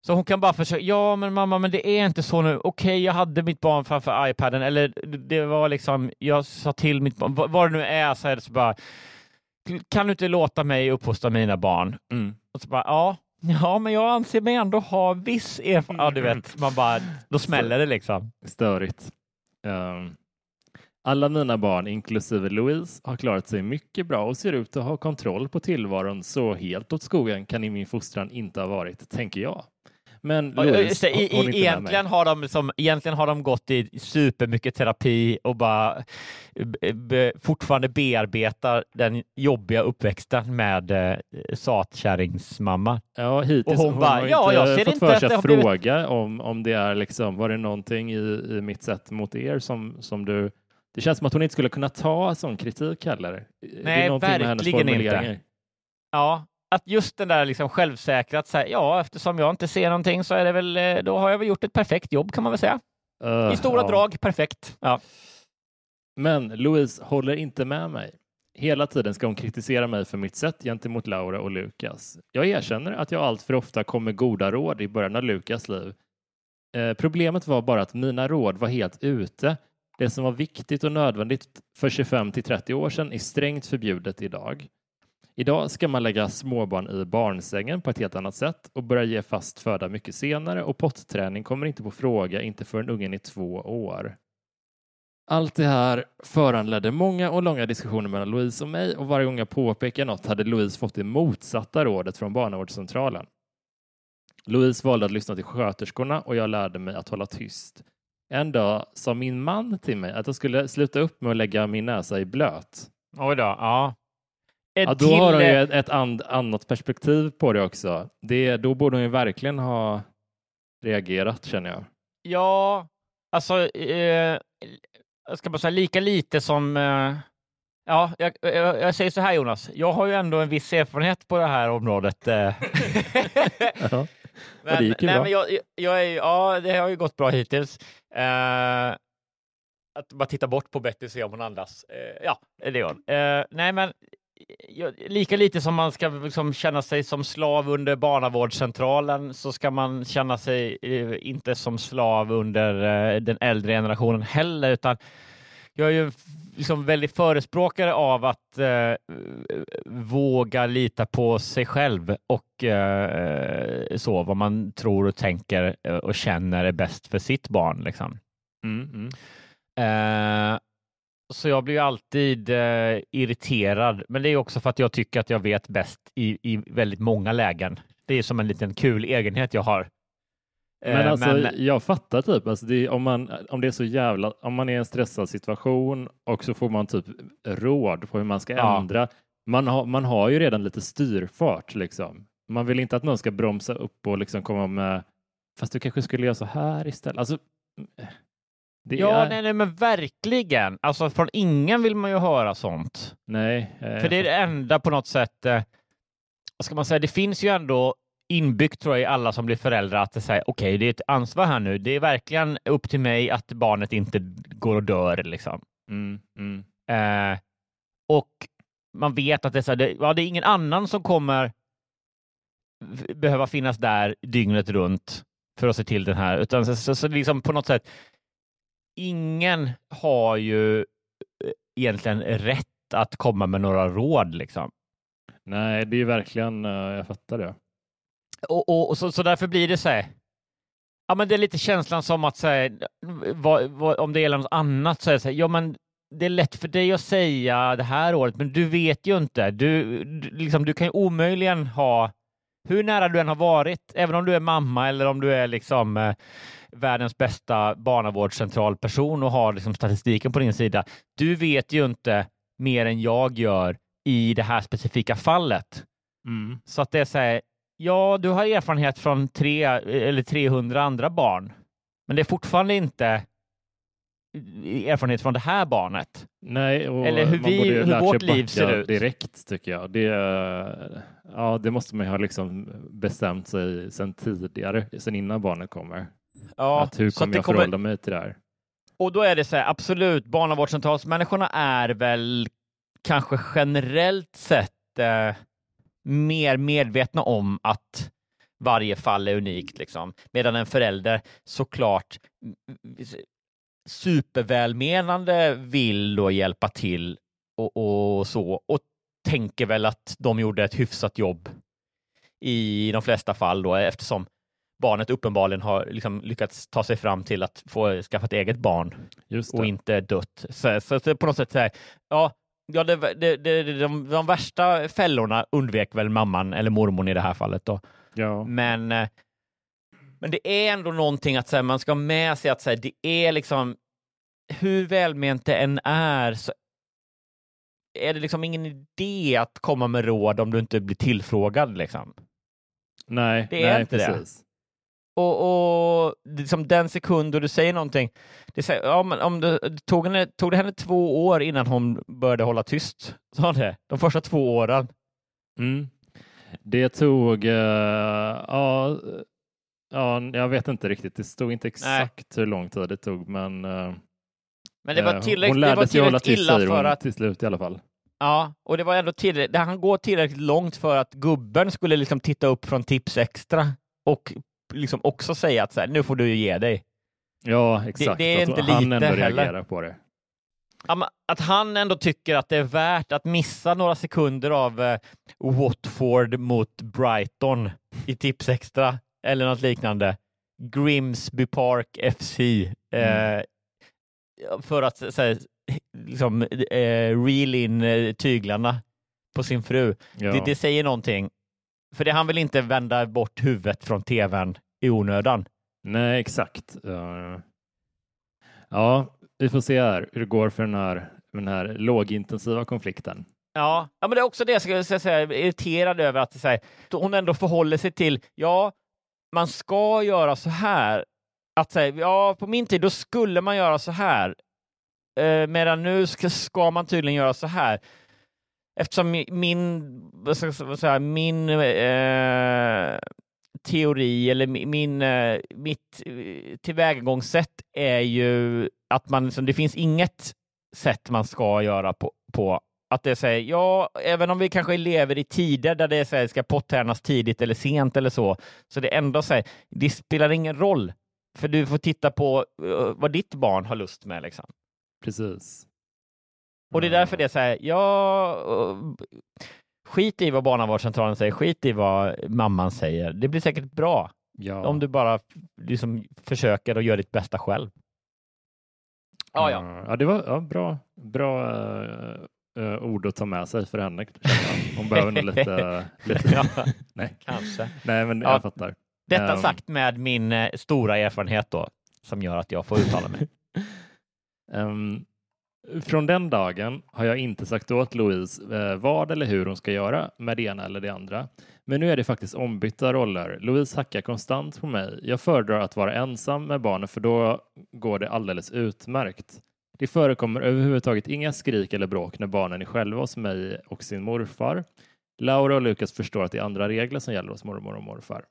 Så hon kan bara försöka, ja men mamma, men det är inte så nu. Okej, jag hade mitt barn framför iPaden, eller det var liksom, jag sa till mitt barn, vad det nu är, så är det så bara, kan du inte låta mig uppfostra mina barn? Mm. Och så bara, ja, ja, men jag anser mig ändå ha viss erfarenhet. Ja, du vet, man bara, då smäller det liksom. Störigt. Ehm, alla mina barn, inklusive Louise, har klarat sig mycket bra och ser ut att ha kontroll på tillvaron, så helt åt skogen kan i min fostran inte ha varit, tänker jag. Men Louise det, i, inte i, egentligen, har de som, egentligen har de gått i supermycket terapi och bara fortfarande bearbetar den jobbiga uppväxten med eh, satkärringsmamma. Ja, hittills Och hon hon bara, har ja, inte jag ser fått inte för sig att har blivit- fråga om, om det är liksom, var det någonting i, i mitt sätt mot er som, som du det känns som att hon inte skulle kunna ta sån kritik heller. det Nej, verkligen inte. Ja, att just den där liksom självsäkra, att säga, ja, eftersom jag inte ser någonting så är det väl, eh, då har jag väl gjort ett perfekt jobb kan man väl säga. Uh, I stora ja. drag, perfekt. Ja. Men Louise håller inte med mig. Hela tiden ska hon kritisera mig för mitt sätt gentemot Laura och Lukas. Jag erkänner att jag allt för ofta kom med goda råd i början av Lukas liv. Eh, problemet var bara att mina råd var helt ute. Det som var viktigt och nödvändigt för 25 till 30 år sedan är strängt förbjudet idag. Idag ska man lägga småbarn i barnsängen på ett helt annat sätt och börja ge fast föda mycket senare och potträning kommer inte på fråga inte förrän ungen är två år. Allt det här föranledde många och långa diskussioner mellan Louise och mig och varje gång jag påpekade något hade Louise fått det motsatta rådet från barnavårdscentralen. Louise valde att lyssna till sköterskorna och jag lärde mig att hålla tyst. En dag sa min man till mig att jag skulle sluta upp med att lägga min näsa i blöt. Oj då, ja. Ja, då till, har hon ju ett, ett and, annat perspektiv på det också. Det, då borde hon ju verkligen ha reagerat känner jag. Ja, alltså, eh, jag ska bara säga lika lite som... Eh, ja, jag, jag, jag säger så här Jonas, jag har ju ändå en viss erfarenhet på det här området. Eh. Men, det gick ju nej, bra. Men jag, jag är, ja, det har ju gått bra hittills. Eh, att bara titta bort på Betty och se om hon andas. Eh, ja, det gör hon. Eh, nej, men lika lite som man ska liksom känna sig som slav under barnavårdscentralen så ska man känna sig eh, inte som slav under eh, den äldre generationen heller, utan jag är ju liksom väldigt förespråkare av att eh, våga lita på sig själv och eh, så vad man tror och tänker eh, och känner är bäst för sitt barn. Liksom. Mm, mm. Eh, så jag blir alltid eh, irriterad, men det är också för att jag tycker att jag vet bäst i, i väldigt många lägen. Det är som en liten kul egenhet jag har. Men Eh, alltså, jag fattar typ, alltså det, om, man, om det är så jävla, om man är i en stressad situation och så får man typ råd på hur man ska Ja. ändra. Man har, man har ju redan lite styrfart liksom. Man vill inte att någon ska bromsa upp och liksom komma med, fast du kanske skulle göra så här istället. Alltså, ja, är, nej, nej, men verkligen. Alltså från ingen vill man ju höra sånt. nej, eh, För det är det enda på något sätt, eh, vad ska man säga, det finns ju ändå inbyggt tror jag i alla som blir föräldrar att det säger okej, det är ett ansvar här nu. Det är verkligen upp till mig att barnet inte går och dör liksom. mm, mm. Eh, och man vet att det är, så här, det, ja, det är ingen annan som kommer behöva finnas där dygnet runt för att se till den här, utan så, så, så liksom på något sätt, ingen har ju eh, egentligen rätt att komma med några råd liksom. Nej, det är verkligen, eh, jag fattar det. Och, och, och så, så därför blir det så här, ja men det är lite känslan som att säga, vad, vad, om det gäller något annat så är det så här, ja men det är lätt för dig att säga det här året, men du vet ju inte. Du, du, liksom, du kan ju omöjligen ha, hur nära du än har varit, även om du är mamma eller om du är liksom eh, världens bästa barnavårdscentralperson och har liksom, statistiken på din sida. Du vet ju inte mer än jag gör i det här specifika fallet. Mm. Så att det är så här, ja, du har erfarenhet från tre eller 300 andra barn, men det är fortfarande inte erfarenhet från det här barnet. Nej, Eller hur vi- hur vårt liv ser ut. Direkt tycker jag. Det, ja, det måste man ju ha liksom bestämt sig sedan tidigare, sedan innan barnet kommer. Ja, att hur så att kommer det jag kommer- förhålla mig till det här? Och då är det så här, absolut, barnavårdscentralsmänniskorna är väl kanske generellt sett eh, mer medvetna om att varje fall är unikt, liksom. medan en förälder såklart supervälmenande vill då hjälpa till och, och så och tänker väl att de gjorde ett hyfsat jobb i de flesta fall då eftersom barnet uppenbarligen har liksom lyckats ta sig fram till att få skaffa ett eget barn och inte dött. Så, så, så på något sätt så här, ja, ja det, det, det, de, de värsta fällorna undvek väl mamman eller mormon i det här fallet då. Ja. Men, eh, men det är ändå någonting att här, man ska ha med sig att här, det är liksom hur välment det än är så är det liksom ingen idé att komma med råd om du inte blir tillfrågad. Liksom. Nej, Det är nej, inte det. Och, och liksom den sekund då du säger någonting, det säger, ja, men om det, det tog, henne, tog det henne två år innan hon började hålla tyst? Sa det? De första två åren? Mm. Det tog, eh, ja, ja, jag vet inte riktigt. Det stod inte exakt hur lång tid det tog, men eh, Men det var eh, tillräckligt, hon det lärde var sig hålla tyst, illa för att till slut i alla fall. Ja, och det var ändå tillräckligt, det hann gå tillräckligt långt för att gubben skulle liksom titta upp från Tips Extra och liksom också säga att så här, nu får du ju ge dig. Ja, exakt. det är Att inte han lite ändå heller. reagerar på det. Att han ändå tycker att det är värt att missa några sekunder av eh, Watford mot Brighton i Tips Extra eller något liknande. Grimsby Park FC. Eh, För att så här, liksom, eh, reel in eh, tyglarna på sin fru. Ja. Det, det säger någonting. För det han vill inte vända bort huvudet från tvn i onödan. Nej, exakt. Ja, vi får se här hur det går för den här, den här lågintensiva konflikten. Ja, ja men det är också det jag skulle säga, irriterad över att här, hon ändå förhåller sig till, ja, man ska göra så här. Att säga, ja, på min tid då skulle man göra så här. Eh, medan nu ska, ska man tydligen göra så här. Eftersom min, vad ska jag säga, min eh, teori eller min, eh, mitt eh, tillvägagångssätt är ju att man, liksom, det finns inget sätt man ska göra på, på att det säger, ja, även om vi kanske lever i tider där det säger, ska pottärnas tidigt eller sent eller så, så det ändå säger det spelar ingen roll, för du får titta på eh, vad ditt barn har lust med. Liksom. Precis. Och det är därför det är så här, ja, skit i vad barnavårdscentralen säger, skit i vad mamman säger. Det blir säkert bra Ja. om du bara liksom försöker och gör ditt bästa själv. Ja, ja. Ja, det var ja, bra, bra uh, uh, ord att ta med sig för henne. Hon behöver nog lite... lite... ja, Nej. kanske. Nej, men Ja. jag fattar. Detta Ehm. sagt med min eh, stora erfarenhet då, som gör att jag får uttala mig. Ehm, från den dagen har jag inte sagt åt Louise eh, vad eller hur hon ska göra med det ena eller det andra. Men nu är det faktiskt ombytta roller. Louise hackar konstant på mig. Jag föredrar att vara ensam med barnen för då går det alldeles utmärkt. Det förekommer överhuvudtaget inga skrik eller bråk när barnen är själva hos mig och sin morfar. Laura och Lukas förstår att det är andra regler som gäller hos mormor och morfar.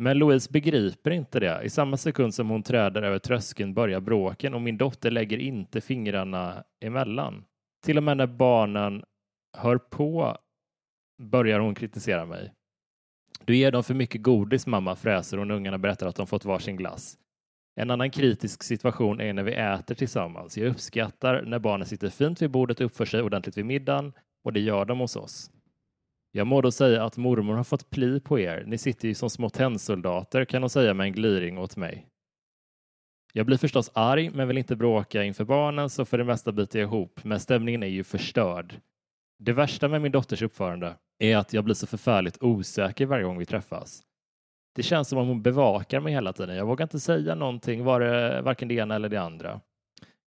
Men Louise begriper inte det. I samma sekund som hon träder över tröskeln börjar bråken och min dotter lägger inte fingrarna emellan. Till och med när barnen hör på börjar hon kritisera mig. Du ger dem för mycket godis mamma, fräser hon när ungarna berättar att de fått varsin glass. En annan kritisk situation är när vi äter tillsammans. Jag uppskattar när barnen sitter fint vid bordet och uppför sig ordentligt vid middagen och det gör de hos oss. Jag må då säga att mormor har fått pli på er. Ni sitter ju som små tennsoldater kan hon säga med en gliring åt mig. Jag blir förstås arg men vill inte bråka inför barnen så för det mesta biter jag ihop men stämningen är ju förstörd. Det värsta med min dotters uppförande är att jag blir så förfärligt osäker varje gång vi träffas. Det känns som om hon bevakar mig hela tiden. Jag vågar inte säga någonting, var det varken det ena eller det andra.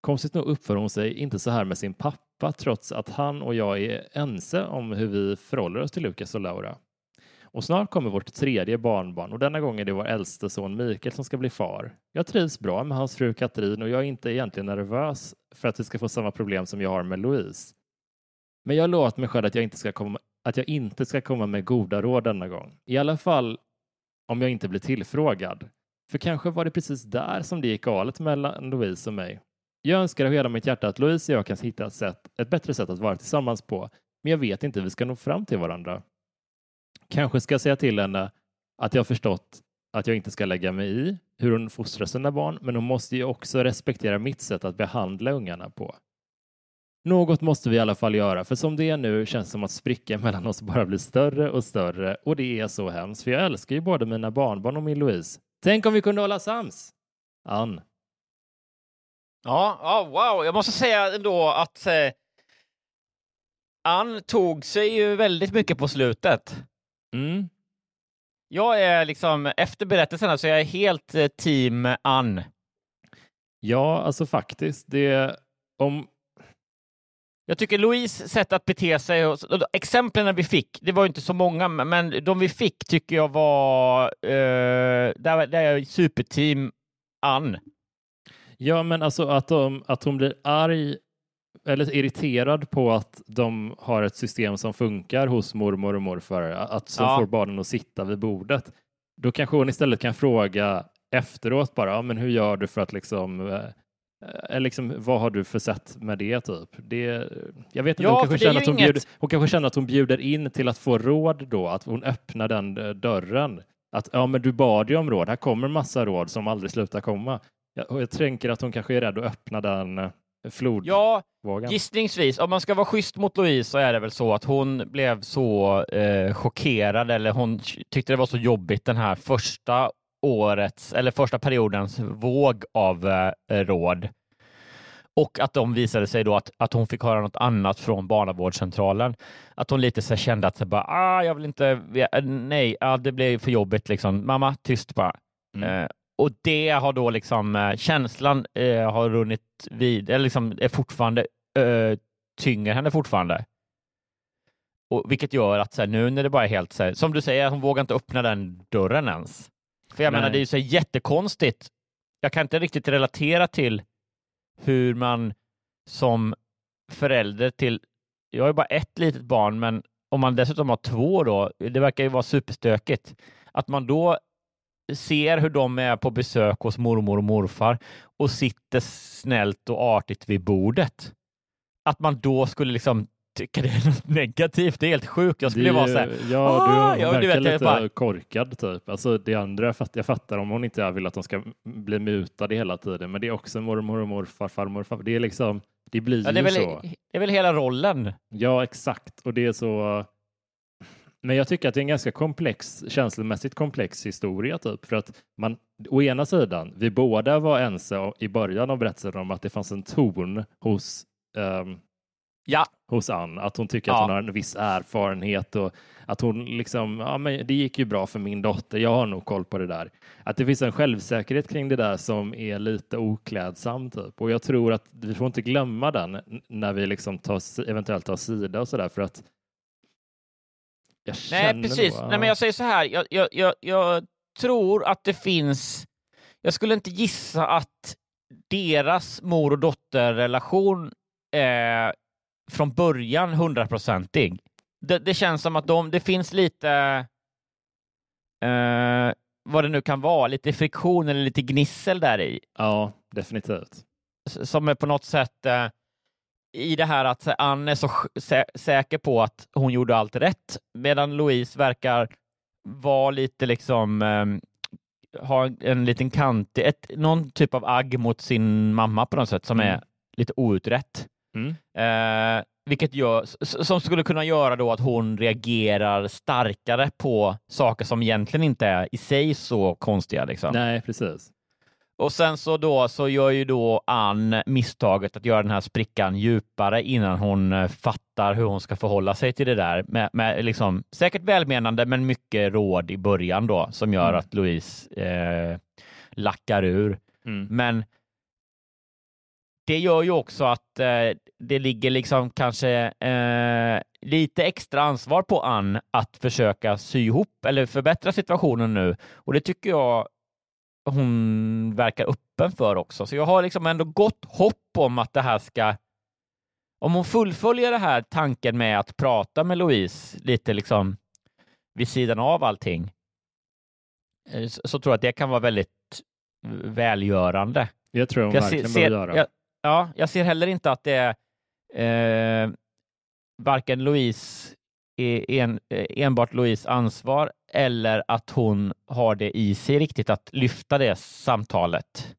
Konstigt nog uppför hon sig inte så här med sin pappa trots att han och jag är ense om hur vi förhåller oss till Lukas och Laura. Och snart kommer vårt tredje barnbarn och denna gång är det vår äldste son Mikael som ska bli far. Jag trivs bra med hans fru Katrin och jag är inte egentligen nervös för att vi ska få samma problem som jag har med Louise. Men jag har lovat mig själv att jag inte ska komma, att jag inte ska komma med goda råd denna gång. I alla fall om jag inte blir tillfrågad. För kanske var det precis där som det gick galet mellan Louise och mig. Jag önskar av hela mitt hjärta att Louise och jag kan hitta ett, sätt, ett bättre sätt att vara tillsammans på, men jag vet inte hur vi ska nå fram till varandra. Kanske ska jag säga till henne att jag har förstått att jag inte ska lägga mig i hur hon fostrar sina barn, men hon måste ju också respektera mitt sätt att behandla ungarna på. Något måste vi i alla fall göra, för som det är nu känns det som att sprickan mellan oss bara blir större och större och det är så hemskt, för jag älskar ju både mina barnbarn och min Louise. Tänk om vi kunde hålla sams! Ann. Ja, ja, wow. Jag måste säga ändå att eh, Ann tog sig ju väldigt mycket på slutet. Mm. Jag är liksom, efter berättelsen så är jag helt eh, team Ann. Ja, alltså faktiskt. Det, om, Jag tycker Louise sätt att bete sig, och, exemplen vi fick, det var ju inte så många, men de vi fick tycker jag var, eh, där, där är superteam Ann. Ja, men alltså att, de, att hon blir arg eller irriterad på att de har ett system som funkar hos mormor och morfar, att som Ja. får barnen att sitta vid bordet. Då kanske hon istället kan fråga efteråt bara, ja, men hur gör du för att liksom eh, eh, liksom, vad har du för sätt med det? Typ? det jag vet inte, Ja, hon, kanske känner att hon, inget- bjuder, hon kanske känner att hon bjuder in till att få råd då, att hon öppnar den eh, dörren. Att ja, men du bad ju om råd, här kommer massa råd som aldrig slutar komma. Jag, och jag tänker att hon kanske är rädd att öppna den eh, flodvågen. Ja, gissningsvis, om man ska vara schysst mot Louise så är det väl så att hon blev så eh, chockerad eller hon tyckte det var så jobbigt den här första årets eller första periodens våg av eh, råd. Och att de visade sig då att, att hon fick höra något annat från barnavårdscentralen. Att hon lite så kände att så bara, ah, jag vill inte, nej, ah, det blev för jobbigt liksom. Mamma, tyst bara. Mm. Eh, och det har då liksom eh, känslan eh, har runnit vid, eller liksom är fortfarande eh, tynger henne fortfarande. Och, vilket gör att så här, nu när det bara är helt så här, som du säger, hon vågar inte öppna den dörren ens. För jag Nej. menar, det är ju så här jättekonstigt. Jag kan inte riktigt relatera till hur man som förälder till, jag har ju bara ett litet barn, men om man dessutom har två då, det verkar ju vara superstökigt, att man då ser hur de är på besök hos mormor och morfar och sitter snällt och artigt vid bordet. Att man då skulle liksom tycka det är något negativt, det är helt sjukt. Jag skulle Det- vara så här, Ja, du Ja, du vet, lite bara- korkad typ. Alltså det andra, jag fattar, jag fattar om hon inte vill att de ska bli mutade hela tiden, men det är också mormor och morfar, farmor farfar. Det är liksom, det blir ja, det, är väl, så. det är väl hela rollen. Ja, exakt. Och det är så... Men jag tycker att det är en ganska komplex, känslomässigt komplex historia, typ. För att man, å ena sidan, vi båda var ense i början av berättelsen om att det fanns en ton hos ehm, Ja. hos Ann. Att hon tycker att Ja. hon har en viss erfarenhet och att hon liksom, ja men det gick ju bra för min dotter, jag har nog koll på det där. Att det finns en självsäkerhet kring det där som är lite oklädsam typ. Och jag tror att vi får inte glömma den när vi liksom tar, eventuellt tar sida och sådär för att jag Nej, precis. Nog, Nej, men jag säger så här. Jag, jag, jag, jag tror att det finns... Jag skulle inte gissa att deras mor och dotterrelation är från början hundraprocentig. Det, det känns som att de, det finns lite... Eh, vad det nu kan vara, lite friktion eller lite gnissel där i. Ja, definitivt. Som är på något sätt eh, i det här att Ann är så sä säker på att hon gjorde allt rätt, medan Louise verkar vara lite liksom ehm, ha en liten kant, ett, någon typ av agg mot sin mamma på något sätt som Mm. är lite outrett. Mm. Eh, vilket gör, som skulle kunna göra då att hon reagerar starkare på saker som egentligen inte är i sig så konstiga. Liksom. Nej, precis. Och sen så då så gör ju då Ann misstaget att göra den här sprickan djupare innan hon eh, fattar hur hon ska förhålla sig till det där. Med, med liksom, säkert välmenande, men mycket råd i början då som gör Mm. att Louise eh, lackar ur. Mm. Men det gör ju också att eh, det ligger liksom kanske eh, lite extra ansvar på Ann att försöka sy ihop eller förbättra situationen nu. Och det tycker jag hon verkar öppen för också. Så jag har liksom ändå gott hopp om att det här ska... Om hon fullföljer det här tanken med att prata med Louise lite liksom vid sidan av allting, eh, så, så tror jag att det kan vara väldigt välgörande. Jag tror hon Jag verkligen ser, behöver göra. jag, ja, jag ser heller inte att det är eh, varken Louise en, eh, enbart Louise ansvar eller att hon har det i sig riktigt att lyfta det samtalet.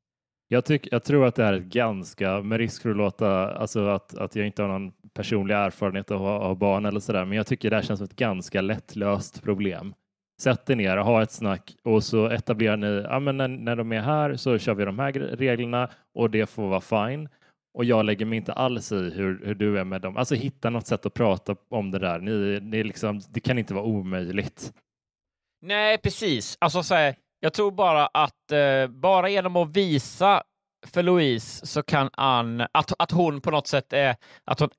Jag, tyck, jag tror att det här är ett ganska, med risk för att låta, alltså att, att jag inte har någon personlig erfarenhet av, av barn eller sådär, men jag tycker det här känns som ett ganska lättlöst problem. Sätt er ner och ha ett snack och så etablerar ni, ja men när, när de är här så kör vi de här reglerna och det får vara fine. Och jag lägger mig inte alls i hur, hur du är med dem. Alltså hitta något sätt att prata om det där. Ni, ni liksom, det kan inte vara omöjligt. Nej, precis. Alltså, så här, jag tror bara att eh, bara genom att visa för Louise så kan Ann, att, att hon på något sätt är, att hon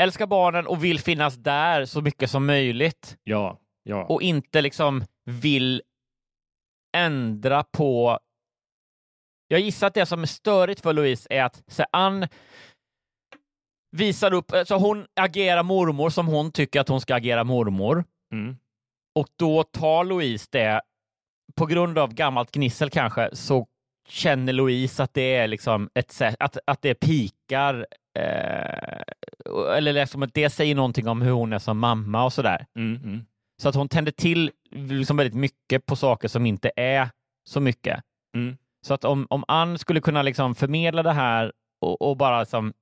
älskar barnen och vill finnas där så mycket som möjligt Ja, ja. och inte liksom vill ändra på... Jag gissar att det som är störigt för Louise är att så Ann visar upp, så hon agerar mormor som hon tycker att hon ska agera mormor. Mm. Och då tar Louise det, på grund av gammalt gnissel kanske, så känner Louise att det är liksom ett sätt, att, att det pikar, eh, eller liksom att det säger någonting om hur hon är som mamma och sådär. Mm, mm. Så att hon tänder till liksom väldigt mycket på saker som inte är så mycket. Mm. Så att om, om Ann skulle kunna liksom förmedla det här och, och bara som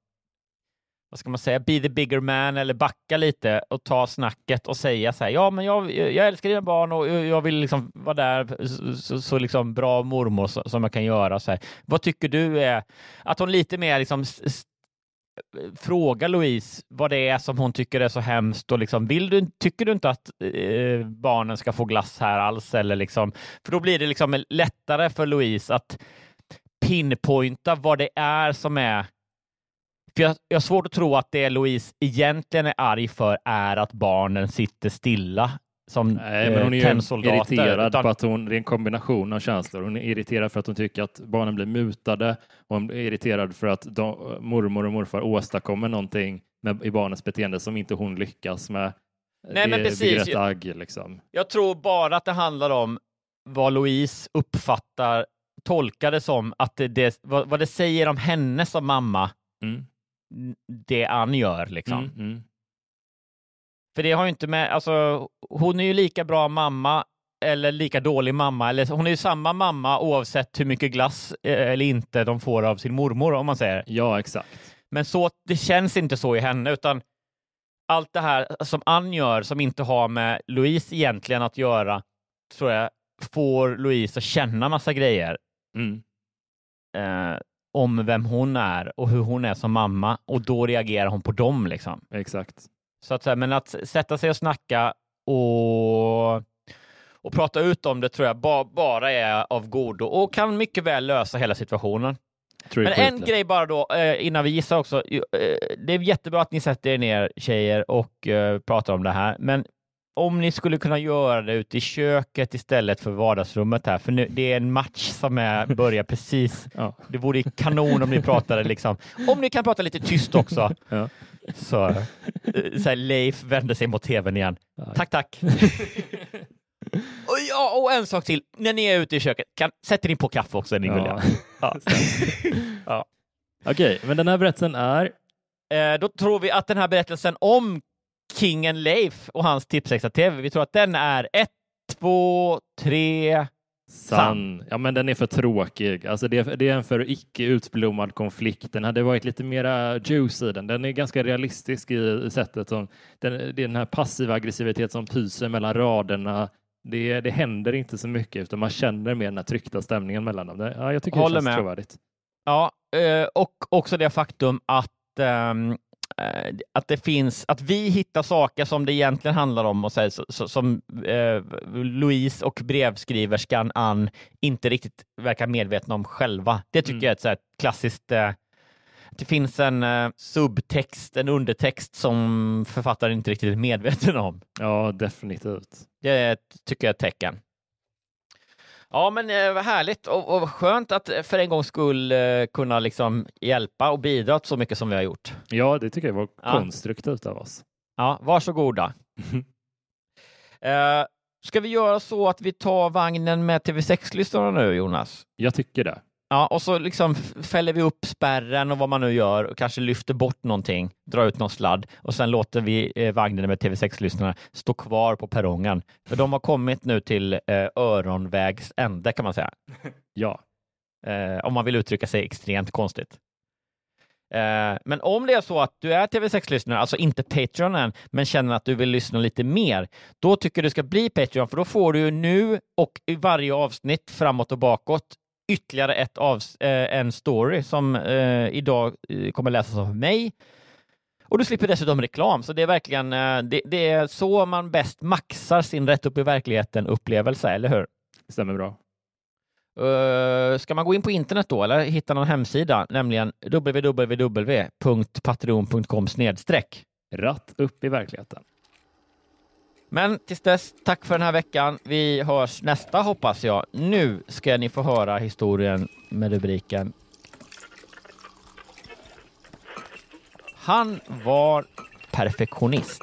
vad ska man säga, be the bigger man eller backa lite och ta snacket och säga så här, ja men jag, jag älskar dina barn och jag vill liksom vara där så, så, så liksom bra mormor så, som jag kan göra. Så här. Vad tycker du är, att hon lite mer liksom fråga Louise vad det är som hon tycker är så hemskt och liksom, vill du, tycker du inte att eh, barnen ska få glass här alls? Eller liksom, för då blir det liksom lättare för Louise att pinpointa vad det är som är för jag, jag har svårt att tro att det Louise egentligen är arg för är att barnen sitter stilla som Nej, men eh, hon är ju irriterad utan- på att hon, det är en kombination av känslor. Hon är irriterad för att hon tycker att barnen blir mutade och hon är irriterad för att de, mormor och morfar åstadkommer någonting med, i barnens beteende som inte hon lyckas med. Nej, det men precis. agg liksom. Jag tror bara att det handlar om vad Louise uppfattar, tolkar det som, att det, det, vad, vad det säger om henne som mamma, Mm. Det Ann gör. Liksom. Mm, mm. För det har ju inte med, alltså, hon är ju lika bra mamma eller lika dålig mamma, eller hon är ju samma mamma oavsett hur mycket glass eh, eller inte de får av sin mormor om man säger. Ja, exakt. Men så, det känns inte så i henne, utan allt det här som Ann gör som inte har med Louise egentligen att göra, tror jag, får Louise att känna massa grejer. Mm. Eh, om vem hon är och hur hon är som mamma och då reagerar hon på dem. Liksom. Exakt. Så att, men att sätta sig och snacka och, och prata ut om det tror jag ba, bara är av godo och kan mycket väl lösa hela situationen. Men en grej bara då, eh, innan vi gissar också. Eh, Det är jättebra att ni sätter er ner tjejer och eh, pratar om det här, men om ni skulle kunna göra det ute i köket istället för vardagsrummet här, för nu, det är en match som är, börjar precis. Ja. Det vore kanon om ni pratade liksom. Om ni kan prata lite tyst också. Ja. Så, eh, så här, Leif vänder sig mot tvn igen. Tack, tack. och, ja, och en sak till. När ni är ute i köket, kan, sätter ni på kaffe också? Ni Ja. Ja. ja. Okej, men den här berättelsen är Eh, då tror vi att den här berättelsen om kingen Leif och hans Tipsextra-TV, vi tror att den är ett, två, tre... sann. Ja, men den är för tråkig. Alltså det, är, det är en för icke utblommad konflikt. Den hade varit lite mera juice i den. Den är ganska realistisk i sättet som den, det är den här passiva aggressivitet som pyser mellan raderna. Det, det händer inte så mycket utan man känner mer den här tryckta stämningen mellan dem. Ja, jag tycker Håller det känns med. trovärdigt. Ja, eh, och också det faktum att eh, att det finns, att vi hittar saker som det egentligen handlar om och så, så, som eh, Louise och brevskriverskan Ann inte riktigt verkar medvetna om själva. Det tycker Mm. jag är ett så klassiskt eh, det finns en eh, subtext, en undertext som författaren inte riktigt är medveten om. Ja, definitivt. Det tycker jag är ett tecken. Ja, men eh, vad härligt och, och skönt att eh, för en gångs skull eh, kunna liksom hjälpa och bidra så mycket som vi har gjort. Ja, det tycker jag var Ja. konstruktivt av oss. Ja, varsågoda. eh, ska vi göra så att vi tar vagnen med TV6-lyssnarna nu, Jonas? Jag tycker det. Ja, och så liksom fäller vi upp spärren och vad man nu gör och kanske lyfter bort någonting, drar ut någon sladd och sen låter vi eh, vagnen med TV6-lyssnarna stå kvar på perrongen. För de har kommit nu till eh, öronvägs ände kan man säga. Ja. Eh, om man vill uttrycka sig extremt konstigt. Eh, men om det är så att du är TV6-lyssnare, alltså inte Patreon än, men känner att du vill lyssna lite mer, då tycker du ska bli Patreon, för då får du nu och i varje avsnitt framåt och bakåt ytterligare ett avs- eh, en story som eh, idag eh, kommer läsas av mig. Och du slipper dessutom reklam, så det är verkligen eh, det, det är så man bäst maxar sin rätt upp i verkligheten upplevelse, eller hur? Stämmer bra. Uh, ska man gå in på internet då eller hitta någon hemsida, nämligen www.patreon.com snedstreck. Ratt upp i verkligheten. Men tills dess, tack för den här veckan. Vi hörs nästa hoppas jag. Nu ska ni få höra historien med rubriken Han var perfektionist.